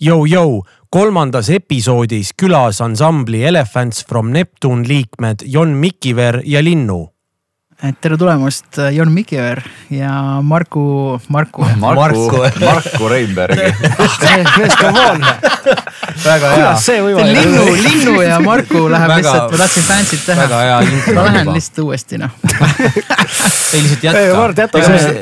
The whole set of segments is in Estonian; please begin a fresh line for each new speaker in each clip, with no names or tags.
Jou-jou, kolmandas episoodis külas ansambli Elephants from Neptune liikmed Jon Mikiver ja Linnu
et tere tulemast, äh, Jon Mikiver ja Marku, Marku.
Marku, Marku Reinberg
mees, come on.
väga hea.
kuidas see võimalik on? Linnu, Linnu ja Marku läheb väga, lihtsalt, ma tahtsin fancy't teha.
väga hea intro.
ma lähen lihtsalt uuesti noh
ei lihtsalt jätka.
ei, Mart jäta see.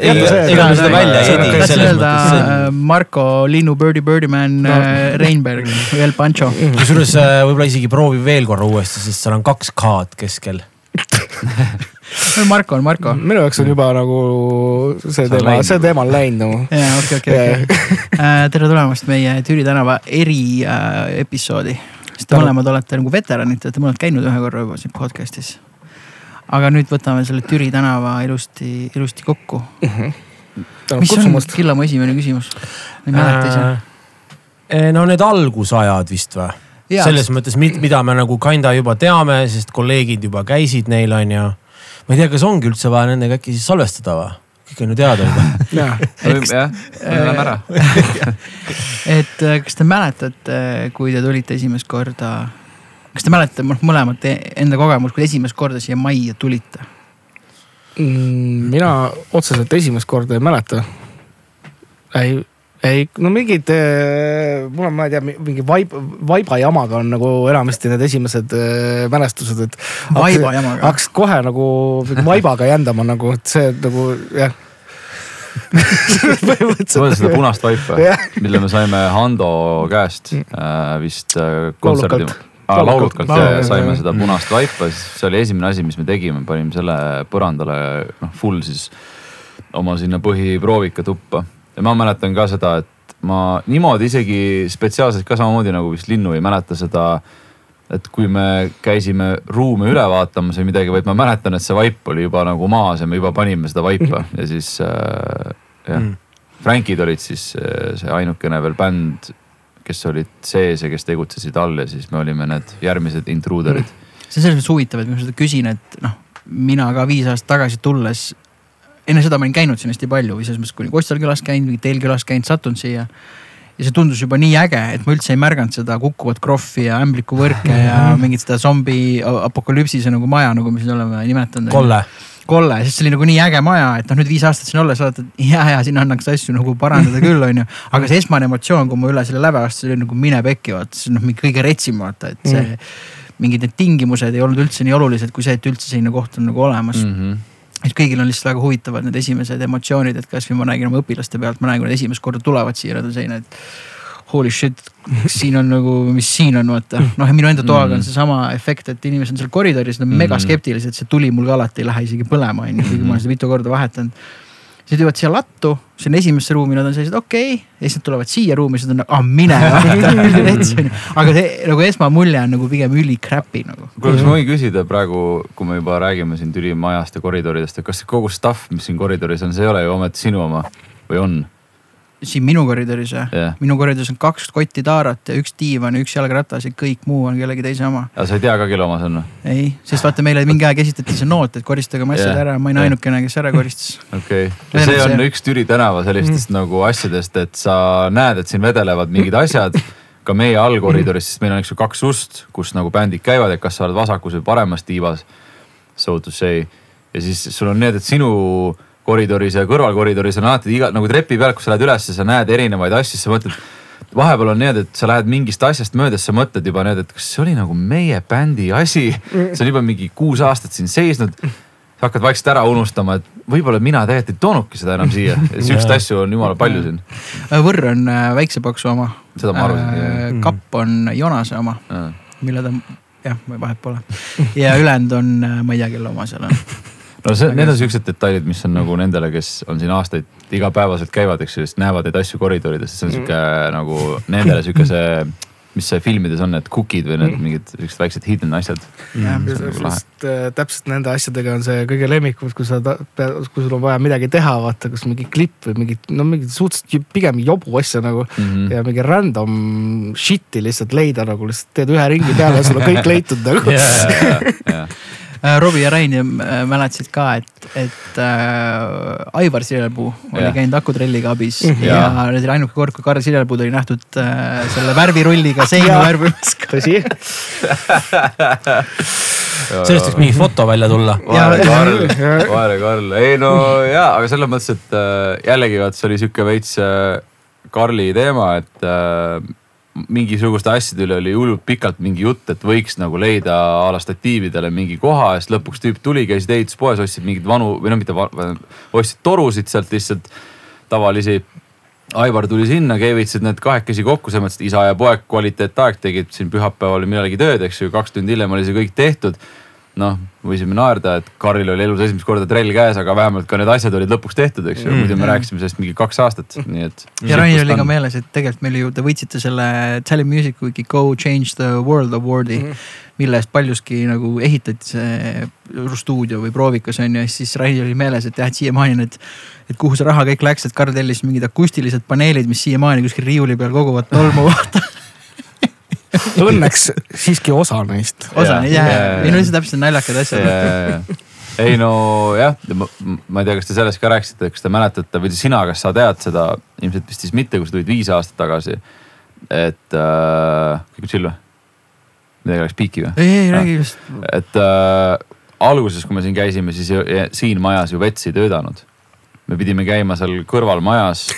ega me seda välja ei edi.
tahtsin öelda äh, Marko, Linnu, Birdie, Birdiman no., äh, Reinberg, El Pancho.
kusjuures võib-olla isegi proovi veel korra uuesti, sest seal on kaks K-d keskel
Marko on Marko.
minu jaoks on juba nagu see teema, see teema on läinud nagu.
jaa, okei, okei, okei. Äh, tere tulemast meie Türi tänava eriepisoodi äh,. sest te mõlemad olete nagu veteranid, te olete mõlemad käinud ühe korra juba siin podcast'is. aga nüüd võtame selle Türi tänava ilusti, ilusti kokku mm. -hmm. mis kutsumast. on Killamaa esimene küsimus? ma ei mäleta ise
äh,. no need algusajad vist või? selles mõttes, mida me nagu kinda juba teame, sest kolleegid juba käisid neil on ju ma ei tea, kas ongi üldse vaja nendega äkki siis salvestada või? kõik on ju teada juba.
jah, lähme ära.
et äh, kas te mäletate, kui te tulite esimest korda, kas te mäletate mõlemad enda kogemust, kui esimest korda siia majja tulite
mm,? mina otseselt esimest korda ei mäleta. ei, ei, no mingid, äh, mul on, ma ei tea, mingi vaib, vaiba jamaga on nagu enamasti need esimesed äh, mälestused, et.
vaiba jamaga.
hakkas kohe nagu vaibaga jändama nagu, et see nagu jah.
Põhimõtteliselt. Seda punast vaipa? Mille me saime Hando käest äh, vist kontserdi. Ah, laulukalt. ja saime seda punast vaipa, siis see oli esimene asi, mis me tegime, panime selle põrandale noh full siis oma sinna põhiproovika tuppa ja ma mäletan ka seda, et ma niimoodi isegi spetsiaalselt ka samamoodi nagu vist Linnu ei mäleta seda. et kui me käisime ruume üle vaatamas või midagi, vaid ma mäletan, et see vaip oli juba nagu maas ja me juba panime seda vaipa ja siis äh, jah. Mm.. Frankid olid siis äh, see ainukene veel bänd, kes olid sees ja kes tegutsesid all ja siis me olime need järgmised intruuderid mm..
see on selles mõttes huvitav, et ma seda küsin, et noh, mina ka viis aastat tagasi tulles enne seda ma olin käinud siin hästi palju või selles mõttes, kui Kostal külas käinud, teil külas käinud, sattunud siia. ja see tundus juba nii äge, et ma üldse ei märganud seda kukkuvat kroffi ja ämblikuvõrke ja mingit seda zombi apokalüpsise nagu maja, nagu me siin oleme nimetanud.
kolle
kolle, sest see oli nagu nii äge maja, et noh, nüüd viis aastat siin olles vaatad, ja, ja siin annaks asju nagu parandada küll, onju. aga see esmane emotsioon, kui ma üle selle läve astusin, oli nagu mine pekki, vaata, see on noh, mingi kõige retsim, vaata, et see mm. mingid need tingimused ei olnud üldse nii olulised, kui see, et üldse selline koht on nagu olemas mm. -hmm et kõigil on lihtsalt väga huvitavad need esimesed emotsioonid, et kasvõi ma nägin oma õpilaste pealt, ma näen, kui nad esimest korda tulevad siia, selline, et holy shit, siin on nagu, mis siin on, vaata. noh, ja minu enda toaga on mm. seesama efekt, et inimesed on seal koridoris, nad on mega mm. skeptilised, see tuli mul ka alati ei lähe isegi põlema, on ju, kuigi ma olen seda mitu korda vahetanud siis jõuavad siia lattu, sinna esimesse ruumi, nad on sellised okei okay. ja siis nad tulevad siia ruumi, siis nad on nagu ah mine aga see nagu esmamulje on nagu pigem üli crappy nagu.
kuule, kas ma võin küsida praegu, kui me juba räägime siin Türi majast ja koridoridest, et kas kogu stuff, mis siin koridoris on, see ei ole ju ometi sinu oma või on?
Siin minu koridoris või yeah.? minu koridoris on kaks kotti taarat ja üks diivan ja üks jalgratas ja kõik muu on kellegi teise oma.
aga sa ei tea ka, kelle oma see on või?
ei, sest vaata meile mingi aeg esitati see noot, et koristage oma asjad yeah. ära, ma olin yeah. ainukene, kes ära koristas.
okei see on see... üks Türi tänava sellistest mm. nagu asjadest, et sa näed, et siin vedelevad mingid asjad ka meie allkoridoris, sest meil on eks ju kaks ust, kus nagu bändid käivad, et kas sa oled vasakus või paremas tiivas. So to say ja siis sul on need, et sinu koridoris ja kõrvalkoridoris on alati iga nagu trepi peal, kui sa lähed üles, sa näed erinevaid asju, sa mõtled. vahepeal on niimoodi, et sa lähed mingist asjast mööda, sa mõtled juba need, et kas see oli nagu meie bändi asi. see on juba mingi kuus aastat siin seisnud. sa hakkad vaikselt ära unustama, et võib-olla mina tegelikult ei toonudki seda enam siia. siukseid asju on jumala palju siin.
Võrr on äh, väikse paksu oma.
seda ma arvasin
äh,. kapp on Jonase oma, mille ta jah, vahet pole. ja ülejäänud on, äh, ma ei tea, kelle oma seal on
no see, need on siuksed detailid, mis on nagu nendele, kes on siin aastaid igapäevaselt käivad, eks ju, sest näevad neid asju koridorides, see on sihuke mm. nagu nendele sihuke see mis see filmides on, need cookid või need mingid siuksed väiksed hidden asjad
mm.. Nagu sest äh, täpselt nende asjadega on see kõige lemmikum, kui sa, kui sul on vaja midagi teha, vaata, kas mingi klipp või mingit, no mingit suhteliselt pigem jobu asja nagu mm. -hmm. ja mingi random shit'i lihtsalt leida nagu lihtsalt teed ühe ringi peale ja sul on kõik leitud nagu
Äh, Robbie ja Rain äh, mäletasid ka, et, et äh, Aivar Sirelpuu oli yeah. käinud akutrelliga abis ja, ja nüüd oli ainuke kord, kui Karl Sirelpuud oli nähtud äh, selle värvirulliga seina värvimas.
tõsi.
Sellest võiks mingi foto välja tulla.
vaene Karl, vaene Karl, ei no jaa, aga selles mõttes, et äh, jällegi vaat see oli sihuke veits äh, Karli teema, et äh, mingisuguste asjade üle oli hullult pikalt mingi jutt, et võiks nagu leida a la statiividele mingi koha ja siis lõpuks tüüp tuli, käisid ehituspoes, ostsid mingeid vanu või no mitte, ostsid torusid sealt lihtsalt tavalisi. Aivar tuli sinna, keevitasid need kahekesi kokku, selles mõttes, et isa ja poeg kvaliteetaeg tegid siin pühapäeval millalgi tööd, eks ju, kaks tundi hiljem oli see kõik tehtud noh, võisime naerda, et Karlil oli elus esimest korda trell käes, aga vähemalt ka need asjad olid lõpuks tehtud, eks ju mm., muidu me rääkisime sellest mingi kaks aastat, nii et.
ja Rainil oli ka meeles, et tegelikult meil ju, te võitsite selle Tally Music Weeki Go Change the World Award'i mm. -hmm mille eest paljuski nagu ehitati see stuudio või proovikas on ju, ja siis Rainil oli meeles, et jah, et siiamaani need. et kuhu see raha kõik läks, et Karl tellis mingid akustilised paneelid, mis siiamaani kuskil riiuli peal koguvad tolmu vaata
Õnneks siiski osa neist.
osa neist jah, ei no see täpselt naljakad asjad.
ei no jah, ma ei tea, kas te sellest ka rääkisite, kas te mäletate või sina, kas sa tead seda, ilmselt vist siis mitte, kui sa tulid viis aastat tagasi. et äh, kõik on chill või? midagi läks piiki või?
ei, ei räägi just.
et äh, alguses, kui me siin käisime, siis ju, siin majas ju vets ei töötanud. me pidime käima seal kõrval majas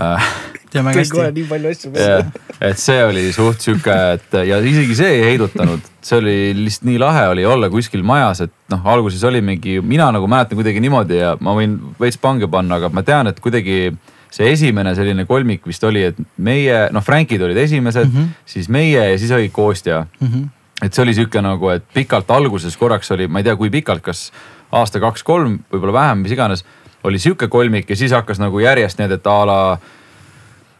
äh, teame hästi.
nii palju asju yeah..
et see oli suht sihuke, et ja isegi see ei heidutanud, see oli lihtsalt nii lahe oli olla kuskil majas, et noh, alguses oli mingi, mina nagu mäletan kuidagi niimoodi ja ma võin veits pange panna, aga ma tean, et kuidagi see esimene selline kolmik vist oli, et meie noh, Frankid olid esimesed mm, -hmm. siis meie ja siis oli Kostja mm. -hmm. et see oli sihuke nagu, et pikalt alguses korraks oli, ma ei tea, kui pikalt, kas aasta kaks-kolm, võib-olla vähem, mis iganes oli sihuke kolmik ja siis hakkas nagu järjest need, et a la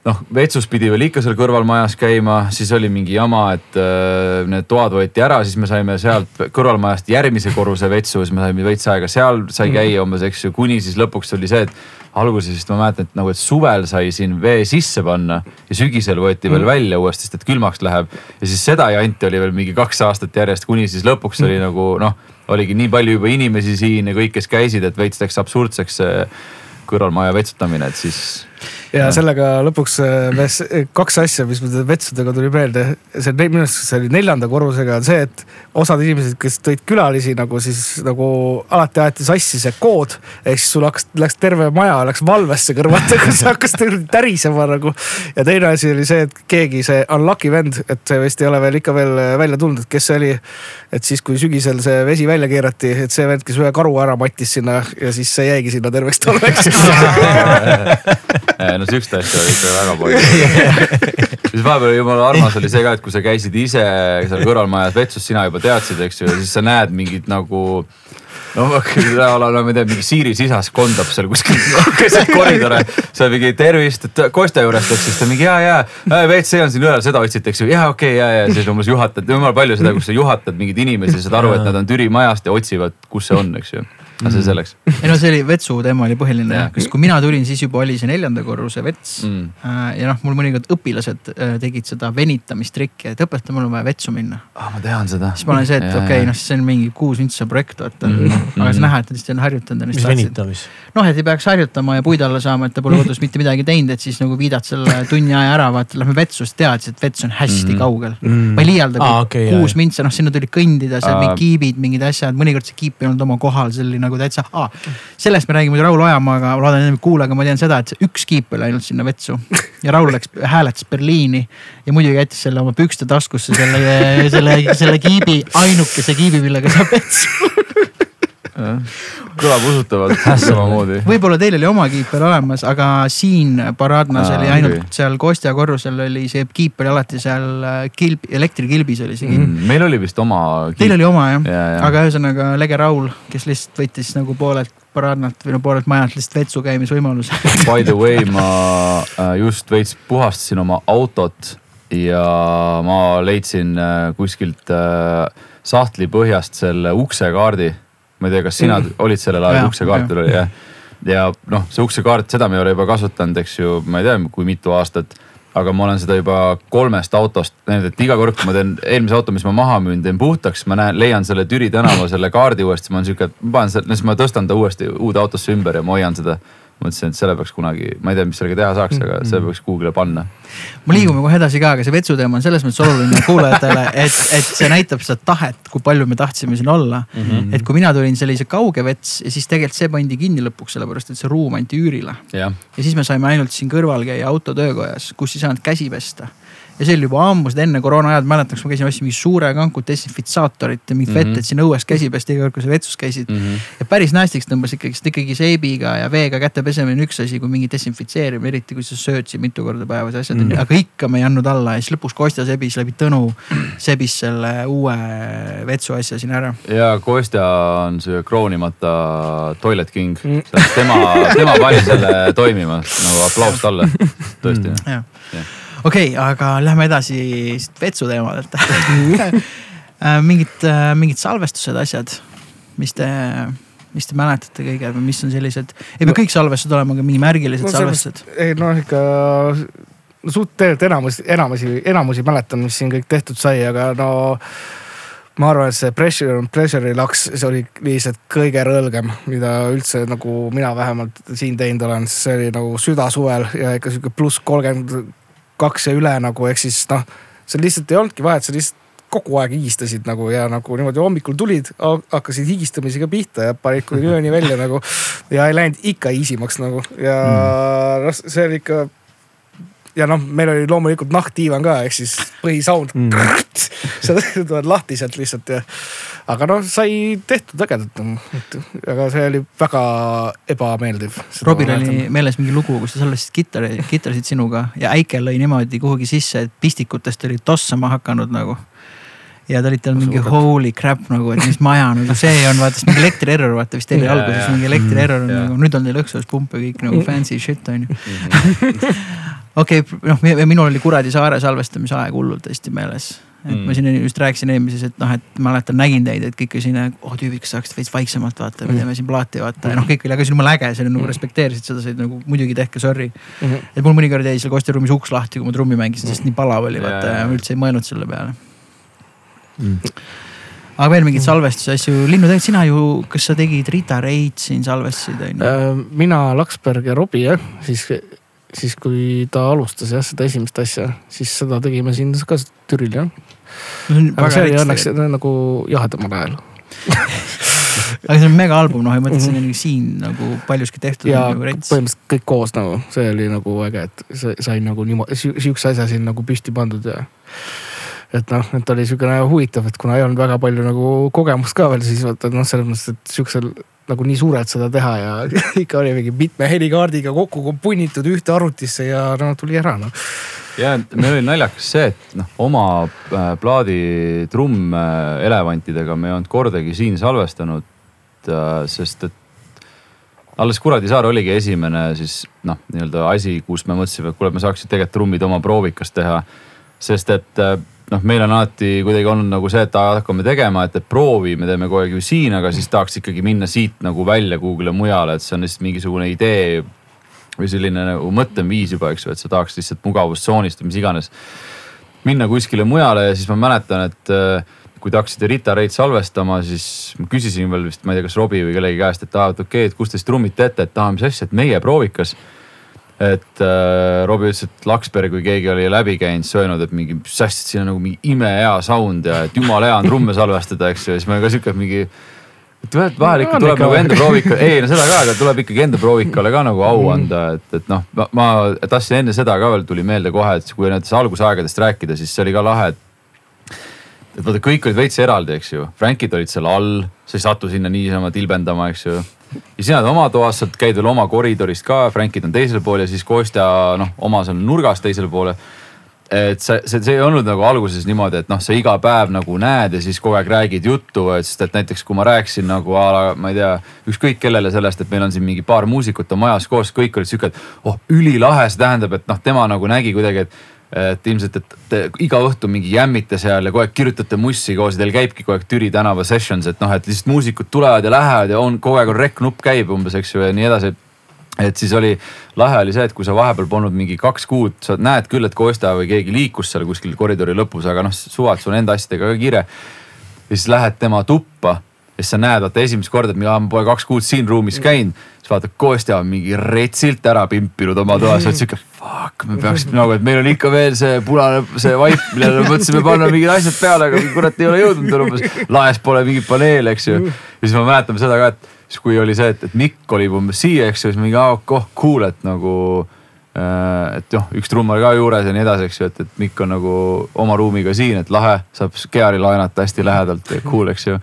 noh, vetsus pidi veel ikka seal kõrvalmajas käima, siis oli mingi jama, et äh, need toad võeti ära, siis me saime sealt kõrvalmajast järgmise korruse vetsu, siis me saime veits aega seal sai mhm. käia umbes, eks ju, kuni siis lõpuks oli see, et alguses vist ma mäletan, et nagu, et suvel sai siin vee sisse panna ja sügisel võeti veel mhm. välja uuesti, sest et külmaks läheb. ja siis seda janti oli veel mingi kaks aastat järjest, kuni siis lõpuks oli mhm. nagu noh, oligi nii palju juba inimesi siin ja kõik, kes käisid, et veits läks absurdseks see kõrvalmaja vetsutamine, et siis
ja sellega lõpuks äh, äh, kaks asja, mis mul vetsudega tuli meelde, see minu arust see oli neljanda korrusega on see, et osad inimesed, kes tõid külalisi nagu siis nagu alati aeti sassi see kood. ehk siis sul hakkas, läks terve maja läks valvesse kõrvata, kui see hakkas tärisema nagu. ja teine asi oli see, et keegi see unlucky vend, et see vist ei ole veel ikka veel välja tulnud, et kes see oli. et siis, kui sügisel see vesi välja keerati, et see vend, kes ühe karu ära mattis sinna ja siis see jäigi sinna terveks talveks
no sihukest asja oli ikka väga palju. Siis vahepeal jumala armas oli see ka, et kui sa käisid ise seal kõrvalmajas vetsus, sina juba teadsid, eks ju, siis sa näed mingit nagu no ma ei tea, mingi Siiri sisas kondab seal kuskil keset koridore. seal mingi tervist, et Kostja juurest, eks siis ta mingi ja, ja WC on siin üleval, seda otsite, eks ju, ja okei okay, ja, ja siis umbes juhatad, jumala palju seda, kus sa juhatad mingeid inimesi, saad aru, et nad on Türi majast ja otsivad, kus see on, eks ju aga see selleks.
ei no see oli vetsu teema oli põhiline sest kui mina tulin, siis juba oli see neljanda korruse vets mm.. Äh, ja noh, mul mõnikord õpilased äh, tegid seda venitamistrikki, et õpeta, mul on vaja vetsu minna
ah,. ma tean seda.
siis ma olen see, et okei okay,, noh, siis see on mingi kuus vintsa projekt, vaata mm. -hmm. aga siis näha, et nad lihtsalt on harjutanud
ennast. mis venitamis?
noh, et ei peaks harjutama ja puid alla saama, et ta pole kodus mitte midagi teinud, et siis nagu viidad selle tunni aja ära, vaata, lähme vetsu, siis teadsid, et vets on hästi mm -hmm. kaugel mm. -hmm. ma ei liialda ah,, okay, kuus vintsa, noh, sinna tuli kõndida, seal mingid kiibid, mingid asjad, mõnikord see kiip ei olnud oma kohal, see oli nagu täitsa ah, sellest me räägime muidu Raul Ojamaaga, ma loodan, et ei kuule, aga ma tean seda, et üks kiip oli ainult sinna vetsu. ja Raul läks, hääletas Berliini ja muidugi jättis selle oma pükste taskusse, selle, selle, selle kiibi, ainukese kiibi, millega saab vetsu
kõlab usutavalt samamoodi.
võib-olla teil oli oma kiiper olemas, aga siin Paradnas oli ainult okay. seal Kostja korrusel oli see kiip oli alati seal äh, kilb, elektrikilbis oli see kiip mm,.
meil oli vist oma.
Teil oli oma jah ja, ja., aga ühesõnaga Lege Raul, kes lihtsalt võttis nagu poolelt Paradnalt või no poolelt majalt lihtsalt vetsu käimisvõimaluse
By the way, ma äh, just veits puhastasin oma autot ja ma leidsin äh, kuskilt sahtli põhjast selle uksekaardi ma ei tea, kas sina mm. olid sellel ajal, uksekaart oli jah. ja noh, see uksekaart, seda me ei ole juba kasutanud, eks ju, ma ei tea, kui mitu aastat. aga ma olen seda juba kolmest autost näinud, et iga kord, kui ma teen eelmise auto, mis ma maha müün, teen puhtaks, ma näen, leian selle Türi tänava selle kaardi uuesti, ma olen sihuke, ma panen selle, siis ma tõstan ta uuesti uude autosse ümber ja ma hoian seda mõtlesin, et selle peaks kunagi, ma ei tea, mis sellega teha saaks, aga -hmm. selle peaks Google'i panna.
me liigume kohe edasi ka, aga see vetsuteema on selles mõttes oluline kuulajatele, et, et see näitab seda tahet, kui palju me tahtsime siin olla mm. -hmm. et kui mina tulin sellise kauge vets ja siis tegelikult see pandi kinni lõpuks, sellepärast et see ruum anti üürile. ja siis me saime ainult siin kõrval käia autotöökojas, kus ei saanud käsi pesta ja see oli juba ammu, seda enne koroona ajal mäletan, kus ma käisin, ostsin mingi suure kanku desinfitsaatorit ja mingit mm -hmm. vett, et siin õues käsi pesta iga kord, kui sa vetsus käisid mm. -hmm. ja päris nästiks tõmbas ikkagi, sest ikkagi seebiga ja veega käte pesemine on üks asi, kui mingi desinfitseerimine, eriti kui sa sööd siin mitu korda päevas ja asjad mm, -hmm. aga ikka me ei andnud alla ja siis lõpuks Kostja sebis läbi Tõnu, sebis selle uue vetsu asja siin ära.
ja Kostja on see kroonimata toilet king mm, -hmm. tema, tema pani selle toimima, nagu aplaus talle, tõesti mm.
-hmm. Ja okei okay,, aga lähme edasi vetsu teemadelt äh, mingid, äh, mingid salvestused, asjad, mis te, mis te mäletate kõige või mis on sellised, ei pea no, kõik salvestused olema, aga mingi märgilised no, salvestused.
ei noh, ikka suht tegelikult enamus, enamusi, enamusi mäletan, mis siin kõik tehtud sai, aga no ma arvan, et see Pressure on Pleasure'i laks, see oli lihtsalt kõige rõõgem, mida üldse nagu mina vähemalt siin teinud olen, see oli nagu südasuvel ja ikka sihuke pluss kolmkümmend kaks ja üle nagu, ehk siis noh, seal lihtsalt ei olnudki vahet, sa lihtsalt kogu aeg higistasid nagu ja nagu niimoodi hommikul tulid, hakkasid higistamisega pihta ja panid kuni ööni välja nagu. ja ei läinud ikka iisimaks nagu ja mm. noh, see oli ikka ja noh, meil oli loomulikult nahkdiivan ka, ehk siis põhisound mm. sa tuled lahti sealt lihtsalt ja. Aga noh, sai tehtud ägedalt aga see oli väga ebameeldiv.
Robil oli meeles mingi lugu, kus ta salvestasid kitarri, kitarrisid sinuga ja Äike lõi niimoodi kuhugi sisse, et pistikutest oli tossama hakanud nagu. Ja te olite mingi holy crap nagu, et mis maja nagu see on, vaata, mingi elektrierror, vaata vist teil oli alguses mingi elektrierror mm, nagu, nüüd on teil õhksoojuspump ja kõik nagu fancy shit on ju mhm. okei okay,, noh, minul oli Kuradi saare salvestamise aeg hullult hästi meeles. Et mm. ma siin just rääkisin eelmises, et noh, et mäletan, nägin teid, et kõik siin, oh tüübid, kas saaksite veits vaiksemalt vaata, me teeme siin plaati vaata ja noh, kõik oli, aga see oli jumala äge, see oli nagu mm. respekteerisid seda, said nagu muidugi tehke sorry mm. -hmm. et mul mõnikord jäi seal kostiruumis uks lahti, kui ma trummi mängisin, sest nii palav oli vaata ja ma üldse ei mõelnud selle peale mm aga veel mingeid salvestuse asju, Linnu, tegelikult sina ju, kas sa tegid Rita Reid siin salvestasid on ju?
Äh, mina, Laksberg ja Robbie jah, siis siis kui ta alustas jah seda esimest asja, siis seda tegime siin ka Türil jah. aga see oli õnneks nagu jahedamal ajal
aga see on mega album, noh, ja mõtlesin mm -hmm. siin nagu paljuski tehtud.
ja nagu põhimõtteliselt kõik koos nagu, see oli nagu äge, et sai nagu niimoodi, sihukese asja siin nagu püsti pandud ja. et noh, et oli sihuke nagu huvitav, et kuna ei olnud väga palju nagu kogemust ka veel, siis vaata noh, selles mõttes, et sihukesel nagu nii suurelt seda teha ja ikka oli mingi mitme helikaardiga kokku punnitud ühte arvutisse ja no tuli ära noh.
ja meil oli naljakas see, et noh, oma äh, plaadi trumm äh, elevantidega me ei olnud kordagi siin salvestanud. Äh, sest et alles Kuradi saar oligi esimene siis noh, nii-öelda asi, kus me mõtlesime, et kuule, me saaksime tegelikult trummid oma proovikas teha. sest et noh, meil on alati kuidagi olnud nagu see, et hakkame tegema, et, et proovi me teeme kogu aeg ju siin, aga siis tahaks ikkagi minna siit nagu välja kuhugile mujale, et see on lihtsalt mingisugune idee või selline nagu mõtteviis juba, eks ju, et sa tahaks lihtsalt mugavustsoonist või mis iganes. minna kuskile mujale ja siis ma mäletan, et äh, kui te hakkasite Rita Reit salvestama, siis ma küsisin veel vist, ma ei tea, kas Robbie või kellegi käest, et aa, et okei okay,, et kust te siis trummid teete, et aa, mis asja, et meie proovikas et äh, Robbie ütles, et Laksberg või keegi oli läbi käinud, siis öelnud, et mingi, et siin on nagu mingi imehea sound ja et jumala hea on trumme salvestada, eks ju, ja siis ma ka sihuke mingi. et vahel ikka tuleb nagu enda proovika, ei no seda ka, aga tuleb ikkagi enda proovikale ka nagu au mm. anda, et, et noh, ma, ma tahtsin enne seda ka veel tuli meelde kohe, et kui nendest algusaegadest rääkida, siis see oli ka lahe, et et vaata, kõik olid veits eraldi, eks ju, Frankid olid seal all, sa ei satu sinna niisama tilbendama, eks ju ja sina oled oma toas, sa käid veel oma koridorist ka, Frankid on teisel pool ja siis Kostja noh, oma seal nurgas teisel pool. et see, see, see ei olnud nagu alguses niimoodi, et noh, sa iga päev nagu näed ja siis kogu aeg räägid juttu, sest et näiteks kui ma rääkisin nagu a la, ma ei tea, ükskõik kellele sellest, et meil on siin mingi paar muusikut on majas koos, kõik olid sihuke, et oh ülilahe, see tähendab, et noh, tema nagu nägi kuidagi, et et ilmselt, et te iga õhtu mingi jämmite seal ja kogu aeg kirjutate mussi koos ja teil käibki kogu aeg Türi tänava sessions, et noh, et lihtsalt muusikud tulevad ja lähevad ja on kogu aeg on rec-nupp käib umbes, eks ju ja nii edasi. et siis oli, lahe oli see, et kui sa vahepeal polnud mingi kaks kuud, sa näed küll, et Kostja või keegi liikus seal kuskil koridori lõpus, aga noh, suvalt sul on enda asjadega ka kiire. ja siis lähed tema tuppa ja siis sa näed vaata esimest korda, et ma pole kaks kuud siin ruumis käinud. siis vaatad, Kostja on mingi retsilt ära pimpinud oma toas, oled sihuke fuck, me peaksime nagu, et meil on ikka veel see punane, see vaip, millele mõtlesime panna mingid asjad peale, aga kurat ei ole jõudnud veel umbes. laes pole mingit paneeli, eks ju. ja siis ma mäletan seda ka, et siis kui oli see, et, et Mikk oli umbes siia, eks ju, siis mingi aa, oh cool, et nagu äh,. et noh, üks trummar ka juures ja nii edasi, eks ju, et, et Mikk on nagu oma ruumiga siin, et lahe, saab Geari laenata hästi lähedalt ja cool, eks ju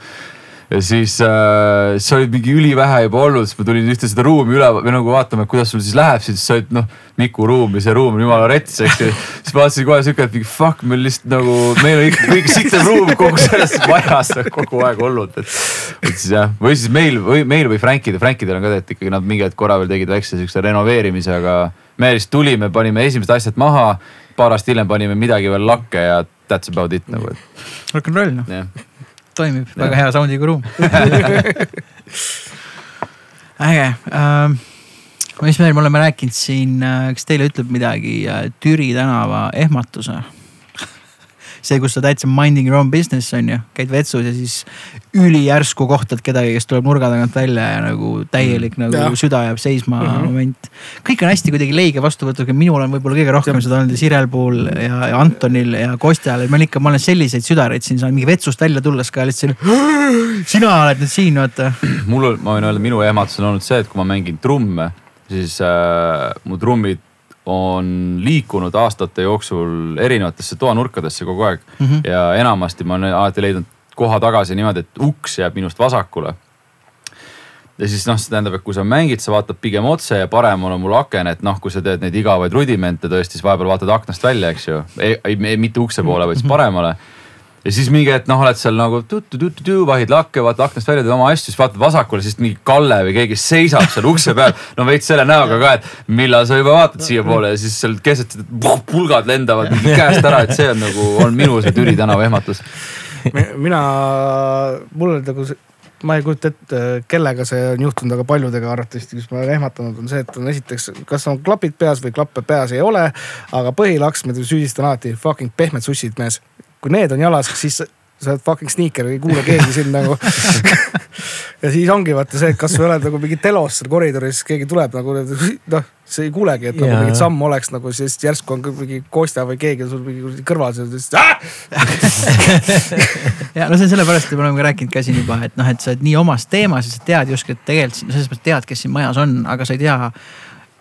ja siis äh, sa olid mingi ülivähe juba olnud, siis ma tulin ühte seda ruumi üle või nagu vaatama, et kuidas sul siis läheb, siis sa olid noh, Miku ruum ja see ruum on jumala rets, eks ju. siis vaatasin kohe siuke, et mingi fuck, meil lihtsalt nagu, meil on ikka kõige sitem ruum kogu selles majas kogu aeg olnud, et. et siis jah, või siis meil või meil või Frankide, Frankidel on ka tegelikult ikkagi nad mingi hetk korra veel tegid väikse siukse renoveerimise, aga me lihtsalt tulime, panime esimesed asjad maha, paar aastat hiljem panime midagi veel lakke ja that's about it nagu, et.
Rock n roll noh toimib, väga hea sound'iga ruum. Äge. Ähm,. mis veel me oleme rääkinud siin, äh, kas teile ütleb midagi äh, Türi tänava ehmatuse see, kus sa täitsa minding your own business on ju, käid vetsus ja siis ülijärsku kohtad kedagi, kes tuleb nurga tagant välja ja nagu täielik mm. nagu ja. süda jääb seisma mm -hmm. moment. kõik on hästi kuidagi leige vastuvõtuga, minul on võib-olla kõige rohkem seda olnud Sirel puhul ja, ja Antonil ja Kostjal, et ma olen ikka, ma olen selliseid südareid siin saanud mingi vetsust välja tulles ka lihtsalt. sina oled nüüd siin, vaata.
mul on, ma võin öelda, minu ehmatus on olnud see, et kui ma mängin trumme, siis äh, mu trummid on liikunud aastate jooksul erinevatesse toanurkadesse kogu aeg mm. -hmm. ja enamasti ma olen alati leidnud koha tagasi niimoodi, et uks jääb minust vasakule. ja siis noh, see tähendab, et kui sa mängid, sa vaatad pigem otse ja paremal on mul aken, et noh, kui sa teed neid igavaid rudimente tõesti, siis vahepeal vaatad aknast välja, eks ju. ei, ei, mitte ukse poole, vaid siis paremale ja siis mingi hetk noh, oled seal nagu tu-tu-tu-tu, vahid lakke, vaatad aknast välja, teed oma asju, siis vaatad vasakule, siis mingi Kalle või keegi seisab seal ukse peal. no veits selle näoga ka, et millal sa juba vaatad siiapoole ja siis seal keset pulgad lendavad käest ära, et see on nagu, on minu see Türi tänava ehmatus.
mina, mul on nagu see ma ei kujuta ette, kellega see on juhtunud, aga paljudega arvatavasti, kes ma olen ehmatanud, on see, et on esiteks, kas on klapid peas või klappe peas ei ole. aga põhilaks, ma süüdistan alati fucking pehmed sussid mees kui need on jalas, siis sa oled fucking sneaker, ei kuule keegi sind nagu ja siis ongi vaata see, et kas sa oled nagu mingi telos seal koridoris, keegi tuleb nagu noh, sa ei kuulegi, et nagu yeah. mingit sammu oleks nagu, siis järsku on mingi Kostja või keegi sul mingi kõrval seal, siis
ja no see on sellepärast, et me oleme ka rääkinud ka siin juba, et noh, et sa oled nii omas teemas ja sa tead justkui, et tegelikult selles mõttes tead, kes siin majas on, aga sa ei tea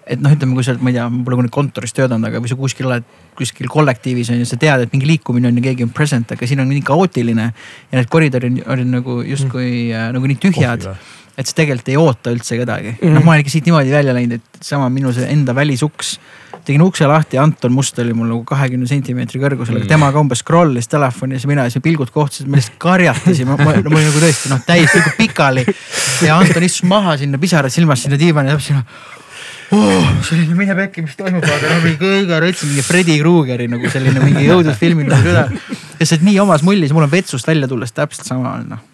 et noh, ütleme, kui sa oled, ma ei tea, pole kunagi kontoris töötanud, aga kui sa kuskil oled, kuskil kollektiivis on ju, sa tead, et mingi liikumine on ja keegi on present, aga siin on nii kaootiline. ja need koridorid on, nagu justkui mm. äh, nagu nii tühjad. et sa tegelikult ei oota üldse kedagi mm. -hmm. noh, ma olen ikka siit niimoodi välja läinud, et sama minu see enda välisuks tegin ukse lahti, Anton Must oli mul nagu kahekümne sentimeetri kõrgusel, aga mm. tema ka umbes scroll'is telefonis ja mina ja siis pilgud kohtusid, me lihtsalt karjatasime, ma, olin nagu tõesti noh, täiesti nagu pikali. ja Anton istus maha sinna, pisarad silmas sinna diivani ja täpselt oh, selline mine pekki, mis toimub, aga no mingi kõige rõtsim, mingi Freddy Krugeri nagu selline mingi õudusfilmi nagu süda. ja sa oled nii omas mullis, mul on vetsust välja tulles täpselt sama on noh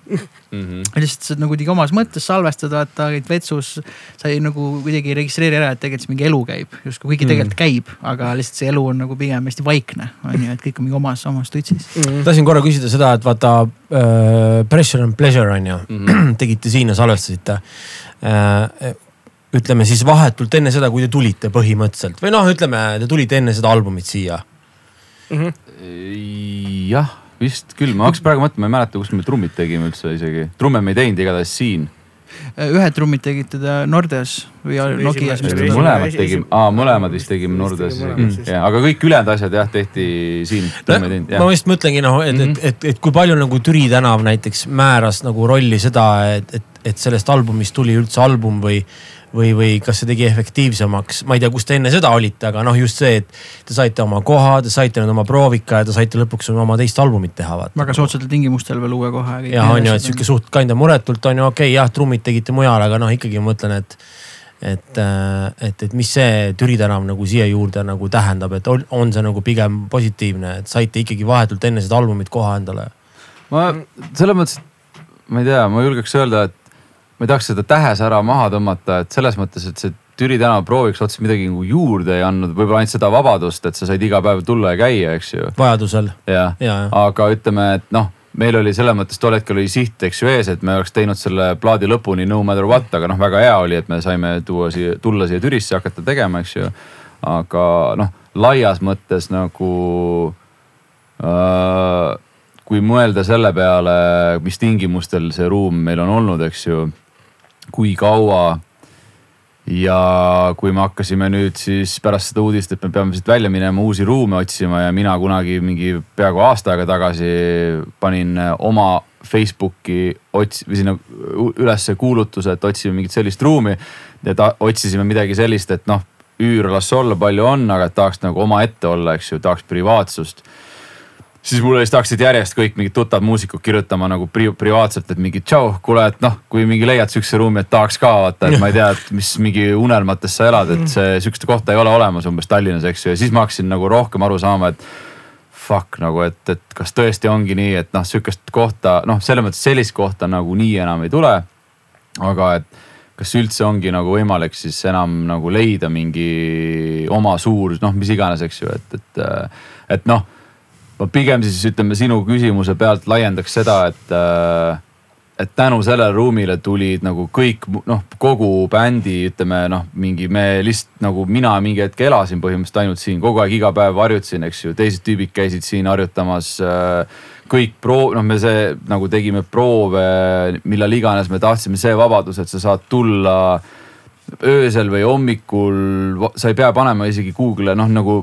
mm -hmm.. lihtsalt sa oled nagu kuidagi omas mõttes salvestad, vaata, käid vetsus. sa ei nagu kuidagi ei registreeri ära, et tegelikult see mingi elu käib, justkui kuigi tegelikult mm -hmm. käib, aga lihtsalt see elu on nagu pigem hästi vaikne, on ju, et kõik on mingi omas, omas tutsis
mm. -hmm. tahtsin korra küsida seda, et vaata äh, Pressure and Pleasure on ju mm, -hmm. tegite siin ja salvestasite äh, ütleme siis vahetult enne seda, kui te tulite põhimõtteliselt või noh, ütleme, te tulite enne seda albumit siia
mm. -hmm. jah, vist küll, ma hakkasin praegu mõtlema, ma ei mäleta, kus me trummid tegime üldse isegi, trumme me ei teinud igatahes siin
ühed trummid tegite ta Nordes või Nokias.
mõlemad tegime, aa mõlemad vist tegime Nordes, ja aga kõik ülejäänud asjad jah tehti siin
no,. ma just mõtlengi noh, et mm, et, et, et kui palju nagu Türi tänav näiteks määras nagu rolli seda, et, et, et sellest albumist tuli üldse album või või, või kas see tegi efektiivsemaks, ma ei tea, kus te enne seda olite, aga noh, just see, et te saite oma koha, te saite nüüd oma proovika ja te saite lõpuks oma teist albumit teha.
väga soodsatel tingimustel veel uue koha.
jah, on ju, et sihuke suht kinda muretult on ju, okei okay,, jah, trummid tegite mujal, aga noh, ikkagi ma mõtlen, et et, äh, et, et mis see Türi tänav nagu siia juurde nagu tähendab, et on, on see nagu pigem positiivne, et saite ikkagi vahetult enne seda albumit koha endale?
ma selles mõttes, ma ei tea, ma julgeks öelda, et ma ei tahaks seda tähesära maha tõmmata, et selles mõttes, et see Türi tänava prooviks otseselt midagi nagu juurde ei andnud, võib-olla ainult seda vabadust, et sa said iga päev tulla ja käia, eks ju.
vajadusel.
jah ja, ja., aga ütleme, et noh meil oli selles mõttes tol hetkel oli siht, eks ju ees, et me oleks teinud selle plaadi lõpuni no matter what, aga noh, väga hea oli, et me saime tuua siia, tulla siia Türisse, hakata tegema, eks ju. aga noh, laias mõttes nagu äh, kui mõelda selle peale, mis tingimustel see ruum meil on olnud, eks ju. Kui kaua ja kui me hakkasime nüüd siis pärast seda uudist, et me peame siit välja minema, uusi ruume otsima ja mina kunagi mingi peaaegu aasta aega tagasi panin oma Facebooki ots- või sinna ülesse kuulutuse, et otsime mingit sellist ruumi. ta, otsisime midagi sellist, et noh, üür las olla, palju on, aga tahaks nagu omaette olla, eks ju, tahaks privaatsust siis mulle siis hakkasid järjest kõik mingid tuttavad muusikud kirjutama nagu pri privaatselt, et mingi tšau, kuule, et noh, kui mingi leiad sihukese ruumi, et tahaks ka vaata, et ma ei tea, et mis mingi unelmates sa elad, et see sihukest kohta ei ole olemas umbes Tallinnas, eks ju, ja siis ma hakkasin nagu rohkem aru saama, et fuck nagu, et, et kas tõesti ongi nii, et noh, sihukest kohta, noh, selles mõttes sellist kohta nagu nii enam ei tule. aga et kas üldse ongi nagu võimalik siis enam nagu leida mingi oma suur, noh, mis iganes, eks ju, et, et, et noh ma pigem siis ütleme sinu küsimuse pealt laiendaks seda, et äh, et tänu sellele ruumile tulid nagu kõik noh, kogu bändi ütleme noh, mingi me lihtsalt nagu mina mingi hetk elasin põhimõtteliselt ainult siin kogu aeg iga päev harjutasin, eks ju, teised tüübid käisid siin harjutamas. Äh, kõik proov, noh, me see nagu tegime proove, millal iganes me tahtsime, see vabadus, et sa saad tulla öösel või hommikul, sa ei pea panema isegi Google'e noh, nagu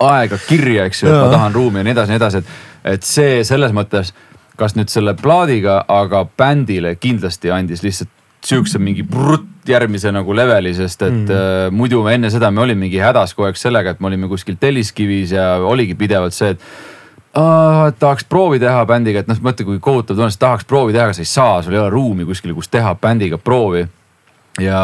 aega kirja, eks ju, et ma tahan ruumi ja nii edasi, nii edasi, et, et see selles mõttes, kas nüüd selle plaadiga, aga bändile kindlasti andis lihtsalt sihukese mingi brutt järgmise nagu leveli, sest et mm. äh, muidu enne seda me olime mingi hädas kogu aeg sellega, et me olime kuskil Telliskivis ja oligi pidevalt see, et Uh, tahaks proovi teha bändiga, et noh, mõtle, kui kohutav tunne, tahaks proovi teha, aga sa ei saa, sul ei ole ruumi kuskil, kus teha bändiga proovi. ja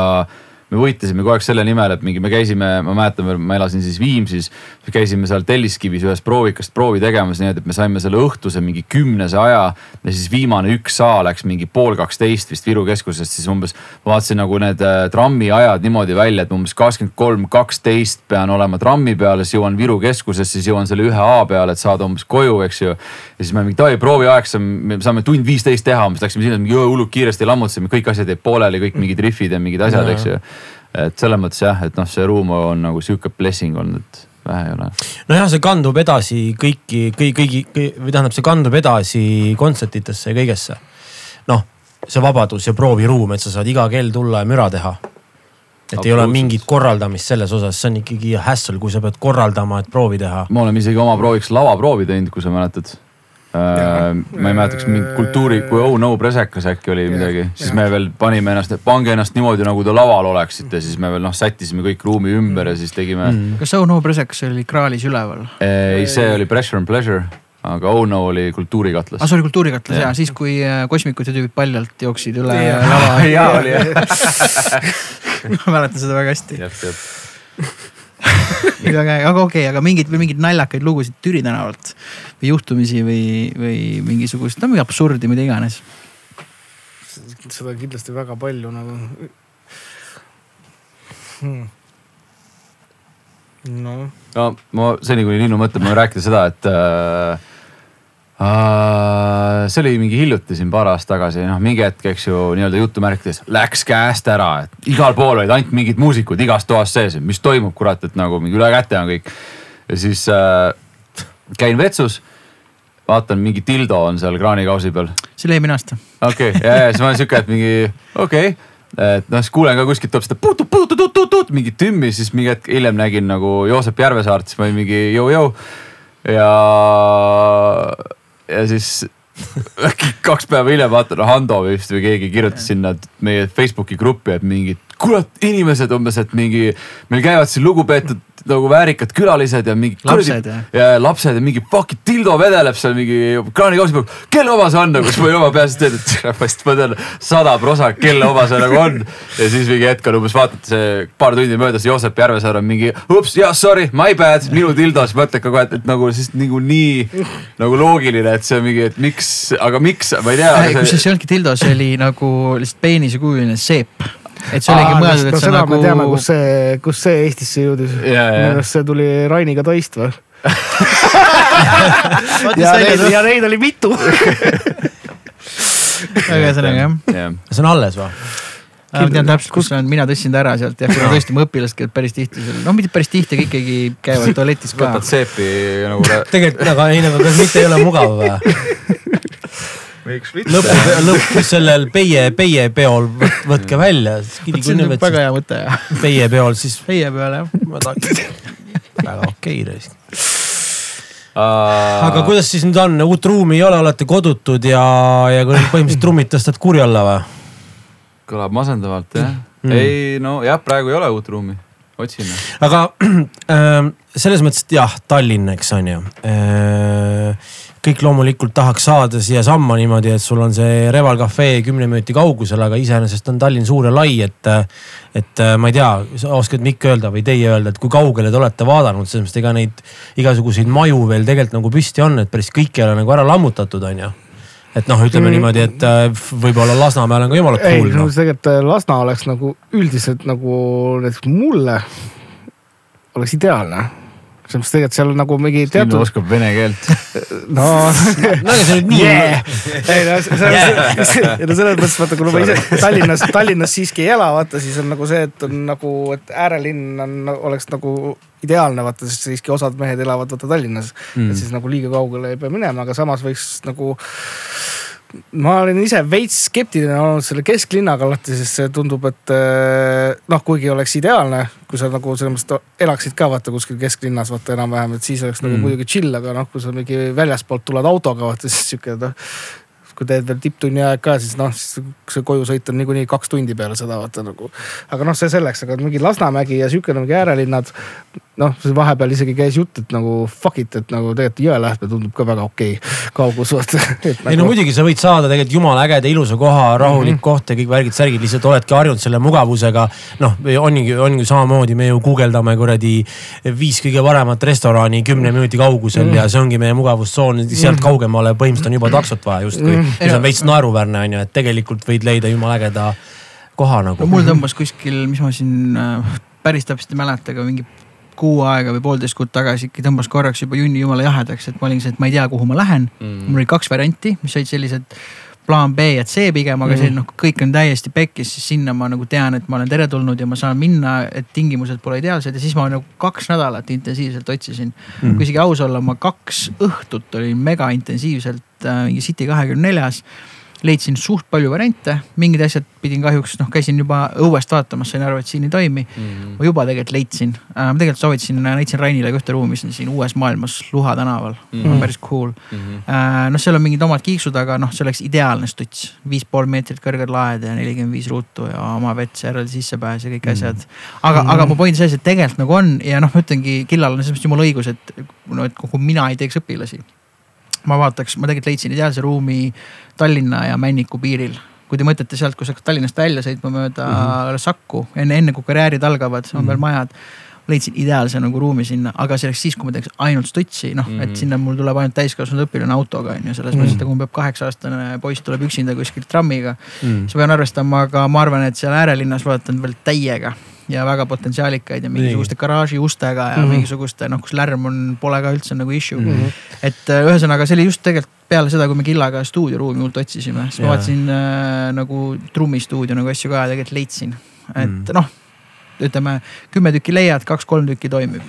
me võitlesime kogu aeg selle nimel, et mingi, me käisime, ma mäletan veel, ma elasin siis Viimsis. me käisime seal Telliskivis ühes proovikast proovi tegemas, nii et me saime selle õhtuse mingi kümnese aja. ja siis viimane üks saa läks mingi pool kaksteist vist Viru keskusest, siis umbes. vaatasin nagu need äh, trammiajad niimoodi välja, et umbes kakskümmend kolm, kaksteist pean olema trammi peal, siis jõuan Viru keskusesse, siis jõuan selle ühe A peale, et saada umbes koju, eks ju. Ja siis me mingi davai prooviaeg, me saame tund viisteist teha, umbes läksime sinna mingi hullult kiiresti lammutasime, kõik asjad jäid pooleli, kõik mingid rifid ja mingid asjad, eks ju et selles mõttes jah, et noh, see ruum on nagu sihuke blessing olnud, et vähe ei ole.
nojah, see kandub edasi kõiki, kõigi, kõigi, kõigi või tähendab, see kandub edasi kontsertidesse ja kõigesse. noh, see vabadus ja prooviruum, et sa saad iga kell tulla ja müra teha. et ei ole mingit korraldamist selles osas, see on ikkagi hassle, kui sa pead korraldama, et proovi teha.
me oleme isegi oma prooviks lavaproovi teinud, kui sa mäletad Äh, ma ei mäleta, kas mingi kultuuri, kui Oh No presekas äkki oli midagi, siis me veel panime ennast, pange ennast niimoodi, nagu te laval oleksite, siis me veel noh, sättisime kõik ruumi ümber ja siis tegime mm..
kas Oh No presekas oli kraalis üleval?
ei, see oli Pressure and Pleasure aga Oh No oli kultuurikatlas.
aa, ah, see oli kultuurikatlas ja, ja siis, kui äh, kosmikud ja tüübid paljalt jooksid üle ja, lava.
jaa, oli jah
ma mäletan seda väga hästi. väga äge, aga okei okay,, aga mingeid või mingeid naljakaid lugusid Türi tänavalt või juhtumisi või, või mingisugust, no mingi absurdi, mida iganes.
seda kindlasti väga palju nagu hmm..
no. no ma seni, kuni Linnu mõtleb, ma rääkida seda, et äh, Uh, see oli mingi hiljuti siin paar aastat tagasi, noh mingi hetk, eks ju, nii-öelda jutumärkides läks käest ära, et igal pool olid ainult mingid muusikud igas toas sees, mis toimub, kurat, et nagu mingi üle käte on kõik. ja siis äh, käin vetsus, vaatan mingi dildo on seal kraanikausi peal.
see oli eelmine aasta.
okei okay,, ja, ja siis ma olen sihuke, et mingi okei okay et noh, siis kuulen ka kuskilt tuleb seda putu, putu, putu, putu, mingit tümmi, siis mingi hetk hiljem nägin nagu Joosep Järvesaart, siis ma olin mingi jõu-jõu. ja ja siis äkki kaks päeva hiljem vaatan Hando vist või keegi kirjutas sinna meie Facebooki gruppi, et mingid kurat inimesed umbes, et mingi meil käivad siin lugupeetud nagu väärikad külalised ja mingi.
lapsed ja.
ja lapsed ja mingi fucking dildo vedeleb seal mingi kraanikausi peal. kelle oma see on nagu, siis ma oma peas teed, et ma tean sada prosa, kelle oma see nagu on. ja siis mingi hetk on umbes vaatad see paar tundi möödas, Joosep Järvesaar on mingi ups, jah, sorry, my bad, minu dildo, siis mõtled kogu aeg, et nagu siis nagu nii nagu loogiline, et see on mingi, et miks, aga miks, ma ei tea.
kusjuures see ei olnudki dildo, see oli nagu lihtsalt peenisekujuline seep et see oligi mõeldud, et
no,
see nagu.
me teame, kus see, kus see Eestisse jõudis. minu arust see tuli Rainiga Toist või ja, neid, ja neid oli mitu
aga ühesõnaga jah.
see on alles või?
ma tean täpselt, kus see on, mina tõstsin ta ära sealt jah, kuna tõesti mu õpilased käivad päris tihti seal, no mitte päris tihti, aga ikkagi käivad tualetis ka.
võtad seepi nagu.
tegelikult, aga ei, aga kas mitte ei ole mugav või? lõpu, lõpus sellel Peie, Peie peol võtke välja.
see on väga hea mõte.
Peie peol siis.
Peie peal jah.
väga okei raisk. aga kuidas siis nüüd on, uut ruumi ei ole, olete kodutud ja, ja põhimõtteliselt trummid tõstad kurja alla või?
kõlab masendavalt jah mm.. ei no jah, praegu ei ole uut ruumi, otsime.
aga äh, selles mõttes, et jah, Tallinn, eks on ju äh, kõik loomulikult tahaks saada siiasamma niimoodi, et sul on see Reval Cafe kümne minuti kaugusel, aga iseenesest on Tallinn suur ja lai, et. et ma ei tea, oskad Mikk öelda või teie öelda, et kui kaugele te olete vaadanud, selles mõttes, ega neid igasuguseid maju veel tegelikult nagu püsti on, et päris kõik ei ole nagu ära lammutatud, on ju et noh, ütleme mm. niimoodi, et äh, võib-olla Lasnamäel on ka jumala cool.
ei, no tegelikult äh, Lasna oleks nagu üldiselt nagu näiteks mulle oleks ideaalne selles mõttes tegelikult seal nagu mingi teatud.
oskab vene keelt?
No.
No aga see nüüd nii
yeah.. ei no selles mõttes vaata, kuna ma ise Tallinnas, Tallinnas siiski ei ela, vaata siis on nagu see, et on nagu, et äärelinn on, oleks nagu ideaalne, vaata, sest siiski osad mehed elavad vaata Tallinnas. Mm.. et siis nagu liiga kaugele ei pea minema, aga samas võiks nagu ma olen ise veits skeptiline olnud selle kesklinnaga alati, sest see tundub, et eh, noh, kuigi oleks ideaalne, kui sa nagu selles mõttes elaksid ka vaata kuskil kesklinnas vaata enam-vähem, et siis oleks nagu mm. nagu muidugi chill, aga noh, kui sa mingi väljaspoolt tuled autoga vaata, siis sihuke noh kui teed veel tipptunni aeg ka, siis noh, siis see kojusõit on niikuinii kaks tundi peale seda vaata nagu. aga noh, see selleks, aga mingi Lasnamägi ja sihuke mingi äärelinnad. Noh, vahepeal isegi käis jutt, et nagu fuck it, et nagu tegelikult Jõelähtme tundub ka väga okei okay, kaugus vaata
ei nagu... no muidugi sa võid saada tegelikult jumala ägeda ilusa koha, rahulik mm -hmm. koht ja kõik värgid-särgid, lihtsalt oledki harjunud selle mugavusega. noh, ongi, ongi samamoodi, me ju guugeldame kuradi viis kõige paremat restorani kümne minuti kaugusel mm -hmm. ja see ongi meie mugavustsoon, sealt mhm. kaugemale põhimõtteliselt on juba taksot vaja justkui mm. -hmm mis on veits naeruväärne on ju, et tegelikult võid leida jumala ägeda koha nagu.
no mul tõmbas kuskil, mis ma siin äh, päris täpselt ei mäleta, aga mingi kuu aega või poolteist kuud tagasi ikka tõmbas korraks juba junni jumala jahedaks, et ma olin see, et ma ei tea, kuhu ma lähen. Mm.. mul oli kaks varianti, mis olid sellised plaan B ja C pigem, aga see noh, kõik on täiesti pekkis, siis sinna ma nagu tean, et ma olen teretulnud ja ma saan minna, et tingimused pole ideaalsed ja siis ma nagu kaks nädalat intensiivselt otsisin. Mm.. kui isegi aus olla, ma kaks õhtut olin mega intensiivselt äh, mingi City kahekümne neljas leidsin suht palju variante, mingid asjad pidin kahjuks, noh, käisin juba õuest vaatamas, sain aru, et siin ei toimi mm. ma juba tegelikult leidsin äh,, ma tegelikult soovitasin, näitasin Rainile ka ühte ruumi, mis on siin uues maailmas Luha tänaval mm, -hmm. päris cool mm. -hmm. äh, noh, seal on mingid omad kiiksud, aga noh, see oleks ideaalne stuts, viis pool meetrit kõrged laed ja nelikümmend viis ruutu ja oma vets eraldi sissepääs ja kõik mm -hmm. asjad. aga mm, -hmm. aga mu point selles, et tegelikult nagu on ja noh, ma ütlengi, Killal on selles mõttes jumala õigus, et no, et kuhu mina ei teeks õpilasi ma vaataks, ma tegelikult leidsin ideaalse ruumi Tallinna ja Männiku piiril. kui te mõtlete sealt, kui sa hakkad Tallinnast välja sõitma mööda mm -hmm. Sakku, enne, enne kui karjäärid algavad, on mm -hmm. veel majad leidsin ideaalse nagu ruumi sinna, aga see oleks siis, kui ma teeks ainult stutsi, noh mm, -hmm. et mhm. sinna mul tuleb ainult täiskasvanud õpilane autoga on ju, selles mm -hmm. mõttes, et kui mul peab kaheksa aastane poiss tuleb üksinda kuskilt trammiga mm. -hmm. siis ma pean arvestama, aga ma arvan, et seal äärelinnas vaatan veel täiega ja väga potentsiaalikaid ja mingisuguste garaaži ustega ja mm -hmm. mingisuguste noh, kus lärm on, pole ka üldse nagu issue mm. -hmm. et äh, ühesõnaga, see oli just tegelikult peale seda, kui me Killaga stuudioruumi hullult otsisime, siis ma vaatasin äh, nagu trummistuudio nagu asju ka tegelikult leidsin, et mm -hmm. noh, ütleme kümme tükki leiad, kaks-kolm tükki toimib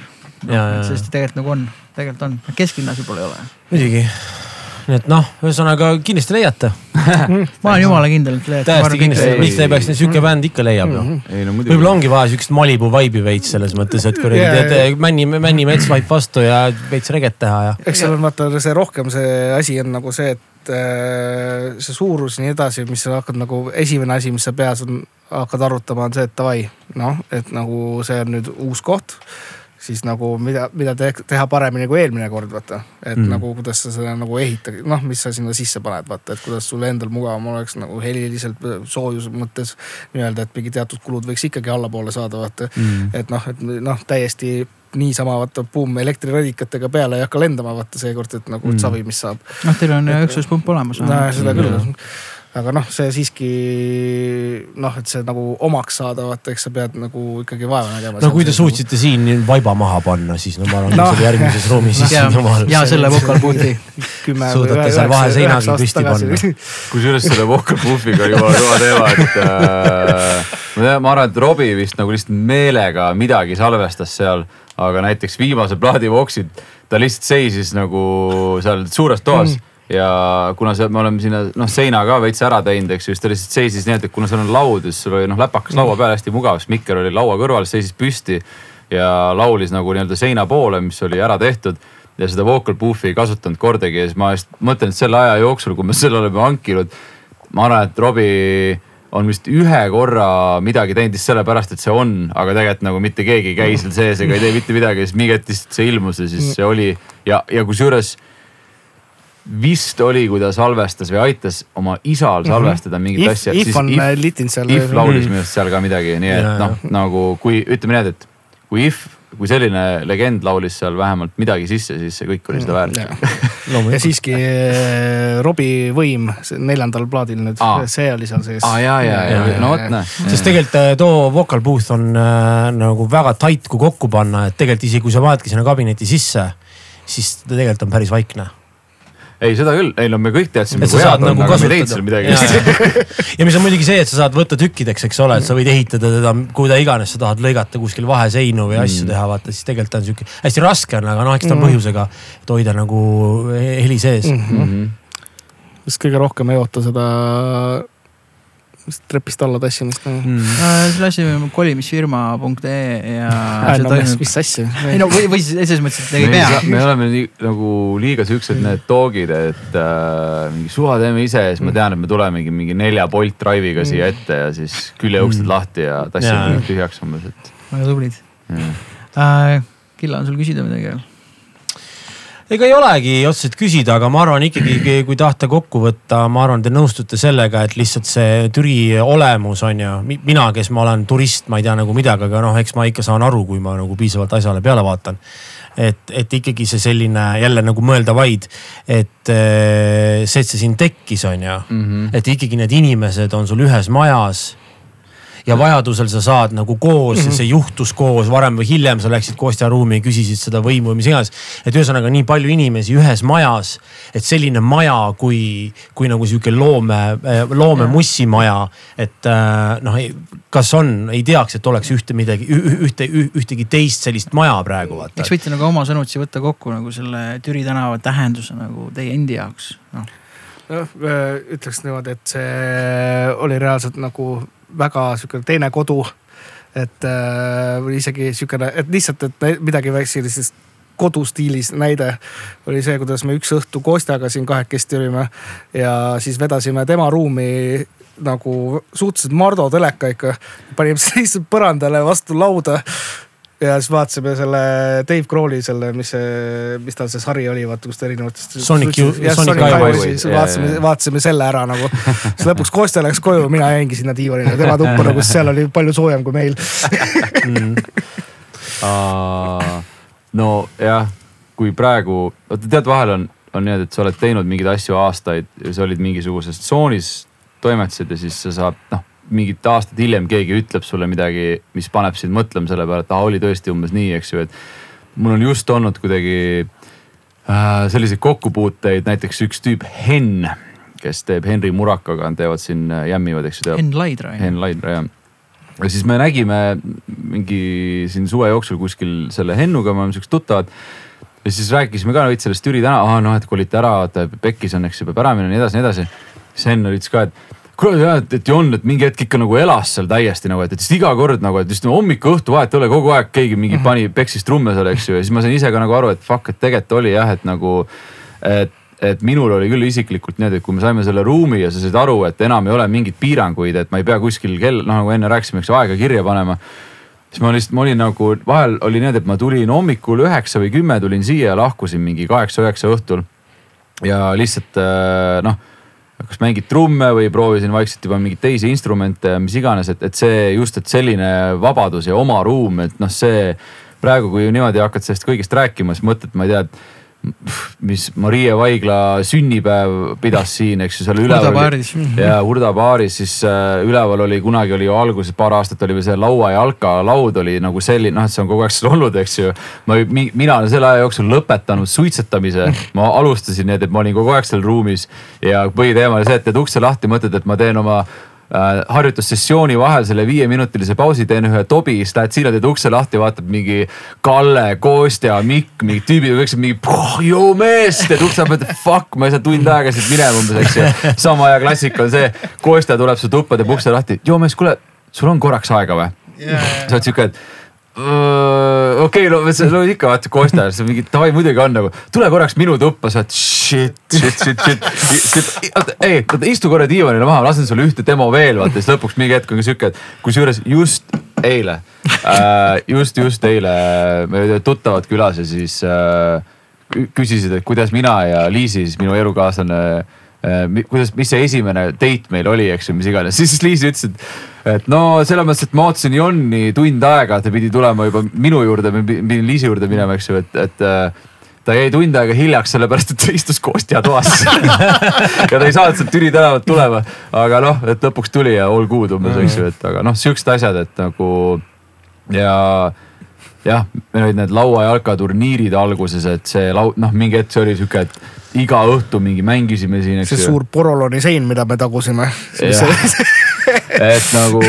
no,. sest tegelikult nagu on, tegelikult on, kesklinnas võib-olla ei ole.
muidugi nii et noh, ühesõnaga kindlasti leiate
ma olen jumala kindel, et leiate.
täiesti kindlasti, miks te ei peaks, sihuke bänd ikka leiab noh. No, võib-olla ongi vaja siukest Malibu vibe'i veits selles mõttes, et kuradi yeah. teed Männi, Männi mets vaib vastu ja veits reget teha ja.
eks seal on vaata see rohkem see asi on nagu see, et äh, see suurus ja nii edasi, mis sa hakkad nagu esimene asi, mis sa peas on, hakkad arutama, on see, et davai, noh, et nagu see on nüüd uus koht siis nagu mida, mida te, teha paremini kui eelmine kord, vaata. et mm. nagu kuidas sa seda nagu ehitad, noh, mis sa sinna sisse paned, vaata, et kuidas sul endal mugavam oleks nagu heliliselt, soojuse mõttes. nii-öelda, et mingi teatud kulud võiks ikkagi allapoole saada, vaata mm.. et noh, et noh, täiesti niisama vaata buum elektriradikatega peale ei hakka lendama vaata seekord, et nagu mm. savi, mis saab.
noh, teil on üksuspump olemas.
no seda küll mm aga noh, see siiski noh, et see nagu omaks saada, vaata, eks sa pead nagu ikkagi vaeva nägema.
no kui te suutsite siin vaiba maha panna, siis no ma arvan no., see oli järgmises ruumis.
ja, ja selle vocal booth'i.
suudate seal vaheseinagi püsti panna.
kusjuures selle vocal boot'iga oli jumala kõva teema, et äh, ma arvan, et Robbie vist nagu lihtsalt meelega midagi salvestas seal, aga näiteks viimase plaadi Voxid, ta lihtsalt seisis nagu seal suures toas mm ja kuna see, me oleme sinna noh seina ka veits ära teinud, eks ju, siis ta lihtsalt seisis nii, et kuna seal on laud, siis sul oli noh läpakas laua peal hästi mugav, siis mikker oli laua kõrval, seisis püsti ja laulis nagu nii-öelda seina poole, mis oli ära tehtud ja seda vocal boof'i ei kasutanud kordagi ja siis ma just mõtlen, et selle aja jooksul, kui me selle oleme hankinud, ma arvan, et Robbie on vist ühe korra midagi teinud lihtsalt sellepärast, et see on, aga tegelikult nagu mitte keegi ei käi seal sees ega ei tee mitte midagi, siis mingi hetk lihtsalt see ilmus ja siis see oli ja, ja kusjuures vist oli, kui ta salvestas või aitas oma isal mhm. salvestada mingit
if, asja. If on if, äh, litinud seal.
If laulis minu arust seal ka midagi, nii et noh, nagu kui ütleme nii, et kui If, kui selline legend laulis seal vähemalt midagi sisse, siis see kõik oli seda väärt.
ja siiski äh, Robbie võim neljandal plaadil nüüd, see oli seal sees.
aa ja, ja, ja, ja no vot näe.
sest tegelikult äh, too vocal booth on äh, nagu väga tight, kui kokku panna, et tegelikult isegi kui sa vaatadki sinna kabineti sisse, siis ta tegelikult on päris vaikne
ei, seda küll, ei no me kõik teadsime, kui head on, aga me ei teinud seal midagi.
ja mis on muidugi see, et sa saad võtta tükkideks, eks ole, et sa võid ehitada teda kuida iganes sa tahad lõigata kuskil vaheseinu või asju mm. teha, vaata siis tegelikult on sihuke hästi raske on, aga noh, eks ta on mm. põhjusega, et hoida nagu heli sees mm.
-hmm. vist kõige rohkem ei oota seda trepist alla tassimist
mm.. Äh, selle asja kolimisfirma.ee ja
äh,. No, toimub... mis asja?
ei no või, või siis selles mõttes, et ei
me pea. me oleme nii nagu liiga siuksed need dog'id, et äh, mingi suva teeme ise ja siis ma mm. tean, et me tulemegi mingi nelja Bolt Drive'iga siia mm. ette ja siis küljeukstid mm. lahti ja tassime tühjaks umbes, et.
väga tublid. Äh, Killa, on sul küsida midagi veel?
Ega ei olegi otseselt küsida, aga ma arvan ikkagi, kui tahta kokku võtta, ma arvan, te nõustute sellega, et lihtsalt see Türi olemus on ju, mina, kes ma olen turist, ma ei tea nagu midagi, aga noh, eks ma ikka saan aru, kui ma nagu piisavalt asjale peale vaatan. et, et ikkagi see selline jälle nagu mõelda vaid, et eh, see, et see siin tekkis, on ju mm, -hmm. et ikkagi need inimesed on sul ühes majas ja vajadusel sa saad nagu koos mm, -hmm. see juhtus koos, varem või hiljem sa läksid kostjaruumi, küsisid seda võimu või mis iganes. et ühesõnaga nii palju inimesi ühes majas, et selline maja kui, kui nagu sihuke loome, eh, loomemussimaja, et eh, noh, kas on, ei teaks, et oleks ühte midagi, ühte, ühtegi teist sellist maja praegu vaata.
eks võite nagu oma sõnutsi võtta kokku nagu selle Türi tänava tähenduse nagu teie endi jaoks, noh
noh, ütleks niimoodi, et see oli reaalselt nagu väga sihuke teine kodu. et äh, isegi sihukene, et lihtsalt, et midagi sellisest kodustiilis näide oli see, kuidas me üks õhtu Kostjaga siin kahekesti olime ja siis vedasime tema ruumi nagu suhteliselt Mardo teleka ikka. panime lihtsalt põrandale vastu lauda ja siis vaatasime selle Dave Crawley selle, mis see, mis tal see sari oli, vaata kus ta erinevatest.
Sonic, Sonic Highway.
vaatasime, vaatasime selle ära nagu. siis lõpuks Kostja läks koju, mina jäingi sinna diivanile tema tuppa nagu, sest seal oli palju soojem kui meil mm..
nojah, kui praegu, vaata tead, vahel on, on niimoodi, et sa oled teinud mingeid asju aastaid ja sa olid mingisuguses tsoonis, toimetasid ja siis sa saad noh mingid aastad hiljem keegi ütleb sulle midagi, mis paneb sind mõtlema selle peale, et aa, oli tõesti umbes nii, eks ju, et. mul on just olnud kuidagi äh, selliseid kokkupuuteid, näiteks üks tüüp Henn, kes teeb Henri Murakaga, teevad siin, äh, jämmivad, eks ju.
Henn Laidra.
Henn Laidra jah ja siis me nägime mingi siin suve jooksul kuskil selle Hennuga, me oleme siuksed tuttavad. ja siis rääkisime ka veits sellest Türi tänav, noh, et kolite ära, vaata pekkis on, eks ju, peab ära minema ja nii edasi, nii edasi. siis Henn ütles ka, et kuule jah, et, et Jon, et mingi hetk ikka nagu elas seal täiesti nagu, et, et siis iga kord nagu, et just hommik-õhtu vahet ei ole, kogu aeg keegi mingi mhm. pani, peksis trumme seal, eks ju, ja siis ma sain ise ka nagu aru, et fuck, et tegelikult oli jah, et nagu, et et minul oli küll isiklikult niimoodi, et kui me saime selle ruumi ja sa said aru, et enam ei ole mingeid piiranguid, et ma ei pea kuskil kell, noh nagu enne rääkisime, eks ju, aega kirja panema. siis ma lihtsalt, ma olin nagu, vahel oli niimoodi, et ma tulin hommikul üheksa või kümme tulin siia ja lahkusin mingi kaheksa-üheksa õhtul. ja lihtsalt noh kas mängid trumme või proovisin vaikselt juba mingeid teisi instrumente ja mis iganes, et, et see just, et selline vabadus ja oma ruum, et noh, see praegu, kui niimoodi hakkad sellest kõigest rääkima, siis mõtled, ma ei tea, et mis Maria Vaigla sünnipäev pidas siin, eks ju, seal üleval.
Urda baaris.
ja Urda baaris, siis äh, üleval oli kunagi oli ju alguses paar aastat oli veel see laua jalka laud oli nagu selline, noh, et see on kogu aeg seal olnud, eks ju. ma, mina olen selle aja jooksul lõpetanud suitsetamise, ma alustasin nii, et ma olin kogu aeg seal ruumis ja põhiteema oli see, et teed ukse lahti, mõtled, et ma teen oma harjutussessiooni vahel selle viieminutilise pausi teen ühe tobi, siis lähed sinna, teed ukse lahti, vaatad mingi Kalle, Kostja, Mikk, mingi tüübid, kõik see mingi, joo mees, teed ukse lahti, mõtled fuck, ma ei saa tund aega siit minema umbes, eks ju. sama aja klassika on see, Kostja tuleb su tuppa, teeb ukse lahti, joo mees, kuule, sul on korraks aega või yeah.? sa oled sihuke, et okei okay,, see no ikka vaata Kostja, see mingi davai muidugi on nagu, tule korraks minu tuppa, sa oled shit, shit, shit, shit. ei, istu korra diivanile maha, lasen sulle ühte demo veel, vaata siis lõpuks mingi hetk on ka sihuke, et kusjuures just eile äh,, just, just eile me olime tuttavad külas ja siis äh, küsisid, et kuidas mina ja Liisi, siis minu elukaaslane äh, kuidas, mis see esimene date meil oli, eks ju, mis iganes, siis Liisi ütles, et et no selles mõttes, et ma ootasin Jonni tund aega, ta pidi tulema juba minu juurde, ma pidin Liisi juurde minema, eks ju, et, et äh, ta jäi tund aega hiljaks, sellepärast et ta istus Kostja toas. Ja ta ei saanud sealt Türi tänavalt tulema, aga noh, et lõpuks tuli ja all good umbes, eks ju, et aga noh, siuksed asjad, et nagu ja jah, meil olid need lauajalkaturniirid alguses, et see lau-, noh, mingi hetk see oli sihuke, et iga õhtu mingi mängisime siin.
see suur poroloni sein, mida me tagusime
et nagu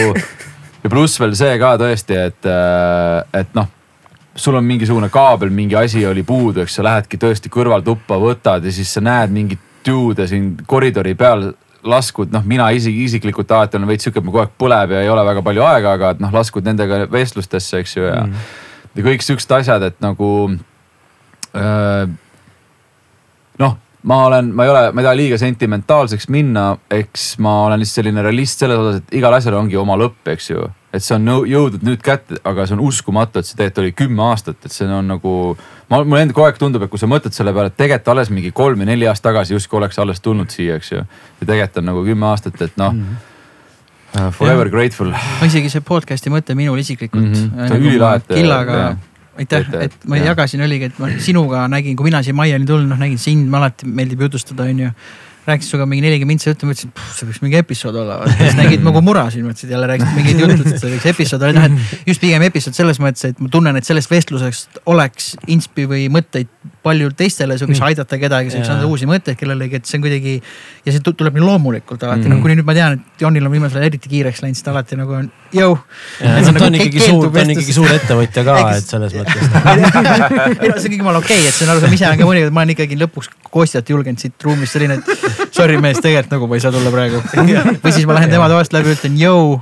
ja pluss veel see ka tõesti, et, äh, et noh sul on mingisugune kaabel, mingi asi oli puudu, eks sa lähedki tõesti kõrvaltuppa, võtad ja siis sa näed mingit duu'de siin koridori peal laskud, noh, mina isegi isiklikult alati olen veits sihuke, et mul kogu aeg põleb ja ei ole väga palju aega, aga et noh, laskud nendega vestlustesse, eks ju, ja mm. ja kõik siuksed asjad, et nagu äh, noh, ma olen, ma ei ole, ma ei taha liiga sentimentaalseks minna, eks ma olen lihtsalt selline realist selles osas, et igal asjal ongi oma lõpp, eks ju. et see on jõudnud nüüd kätte, aga see on uskumatu, et see tegelikult oli kümme aastat, et see on nagu. ma, mulle endale kogu aeg tundub, et kui sa mõtled selle peale, et tegelikult alles mingi kolm või neli aastat tagasi justkui oleks alles tulnud siia, eks ju. ja tegelikult on nagu kümme aastat, et noh mm. -hmm. Forever ja. grateful.
isegi see podcast'i mõte minul isiklikult mm.
-hmm. on ülilahe.
Killaga aitäh, et ma ja. jagasin, oligi, et ma sinuga nägin, kui mina siia majja tulnud, noh nägin sind, alati meeldib jutustada, onju rääkisid sinuga mingi nelikümmend mintsi juttu, mõtlesin, et see võiks mingi episood olla. siis nägid nagu murasid, mõtlesid jälle rääkisid mingeid jutte, et see võiks episood olla, noh et just pigem episood selles mõttes, et ma tunnen, et sellest vestlusest oleks inspi või mõtteid palju teistele, see võiks mm. aidata kedagi, see võiks anda uusi mõtteid kellelegi, et see on kuidagi. ja see tuleb nii loomulikult alati mm., no kuni nüüd ma tean, et Jonil on viimasel ajal eriti kiireks läinud, siis ta alati nagu on jõu.
ta on nagu ikkagi suur, ta on ikkagi suur ettevõtja ka, et selles mõttes
ei no see on jumala okei okay,, et see on aru, ma ise olen ka mõnikord, ma olen ikkagi lõpuks Kostjat julgenud siit ruumist selline, et sorry mees, tegelikult nagu ma ei saa tulla praegu. või siis ma lähen tema toast läbi, ütlen jõu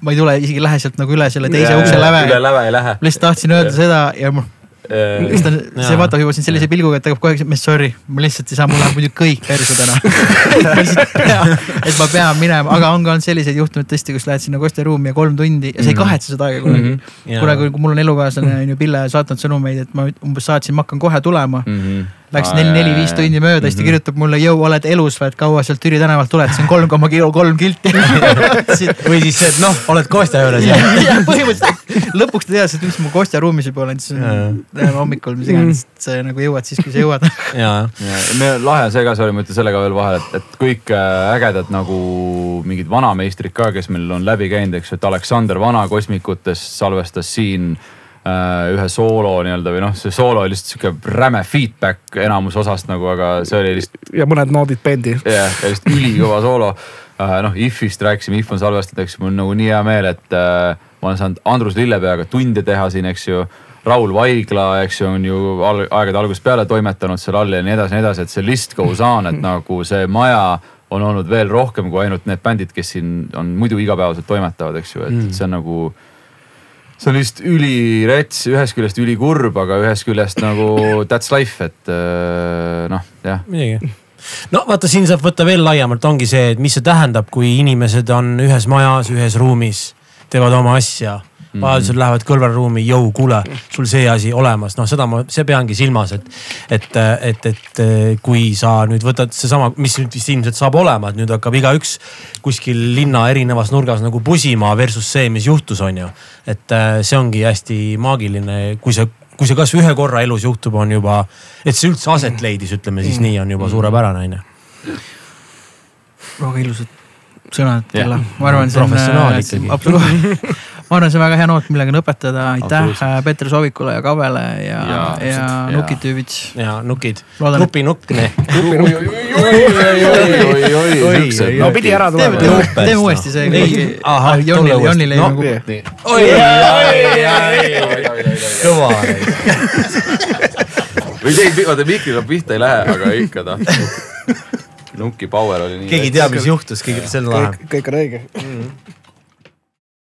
ma ei tule, isegi lähe sealt nagu üle selle teise ukse läve.
üle läve ei lähe.
lihtsalt tahtsin öelda seda ja mul siis ta, see vaatab juba sind sellise pilguga, et ta hakkab aeg, mees sorry, ma lihtsalt ei saa, mul läheb muidu kõik perse täna. Et ma pean minema, aga on ka olnud selliseid juhtumeid tõesti, kus lähed sinna Kostja ruumi ja kolm tundi ja sa ei mhm. kahetse seda aega kunagi. Mm. -hmm. kunagi, kui mul on elukaaslane on ju Pille saatnud sõnumeid, et ma umbes saatsin, ma hakkan kohe tulema. Mm. -hmm Läks neli-neli-viis tundi mööda, siis ta mhm. kirjutab mulle, jõu, oled elus või, et kaua sealt Türi tänavalt tuled, on kolm koma kolm kilti.
Või siis see, et noh, oled Kostja juures
põhimõtteliselt lõpuks ta teadis, et mis ma Kostja ruumis juba olen, siis läheme hommikul, mis iganes, sa nagu jõuad siis, kui sa jõuad.
ja, ja me lahe see ka, sorry, ma ütlen selle ka veel vahele, et, et kõik äh, ägedad nagu mingid vanameistrid ka, kes meil on läbi käinud, eks ju, et Aleksander Vana kosmikutes salvestas siin Äh, ühe soolo nii-öelda või noh, see soolo oli lihtsalt sihuke räme feedback enamus osast nagu, aga see oli lihtsalt.
ja mõned noodid bendi.
jah, ja lihtsalt ülikõva soolo. Äh, noh, Ifist rääkisime, If on salvestatud, eks mul on nagu nii hea meel, et äh, ma olen saanud Andrus Lillepeaga tunde teha siin, eks ju. Raul Vaigla, eks ju, on ju aegade algusest peale toimetanud seal all ja nii edasi, nii edasi, et see list goes on, et nagu see maja on olnud veel rohkem kui ainult need bändid, kes siin on muidu igapäevaselt toimetavad, eks ju, et mm. see on nagu see on lihtsalt ülirets, ühest küljest ülikurb, aga ühest küljest nagu that's life, et äh, noh, jah.
muidugi no vaata, siin saab võtta veel laiemalt, ongi see, et mis see tähendab, kui inimesed on ühes majas, ühes ruumis, teevad oma asja mm. vajadusel lähevad kõrvalruumi, jõu, kuule, sul see asi olemas, noh, seda ma, see peangi silmas, et. et, et, et kui sa nüüd võtad seesama, mis nüüd vist ilmselt saab olema, et nüüd hakkab igaüks kuskil linna erinevas nurgas nagu pusima versus see, mis juhtus, on ju. et see ongi hästi maagiline, kui see kui see kasvõi ühe korra elus juhtub, on juba, et see üldse aset leidis, ütleme siis nii, on juba suurepärane onju.
väga ilusad sõnad jälle, ma arvan, see
on. professionaal ikkagi.
absoluutselt ma arvan, see on väga hea noot, millega lõpetada, aitäh äh, Peeter Soovikule ja Kavele ja, ja, ja Nukid tüübid.
ja Nukid, nupinukne.
no pidi ära tulema.
teeme uuesti see. Jonnil, Jonnil jäi nagu.
kõva.
või see, vaata mikriga pihta ei lähe, aga ikka tahtis. Nuki power oli nii.
keegi teab, mis juhtus, keegi sel läheb.
kõik on õige mm.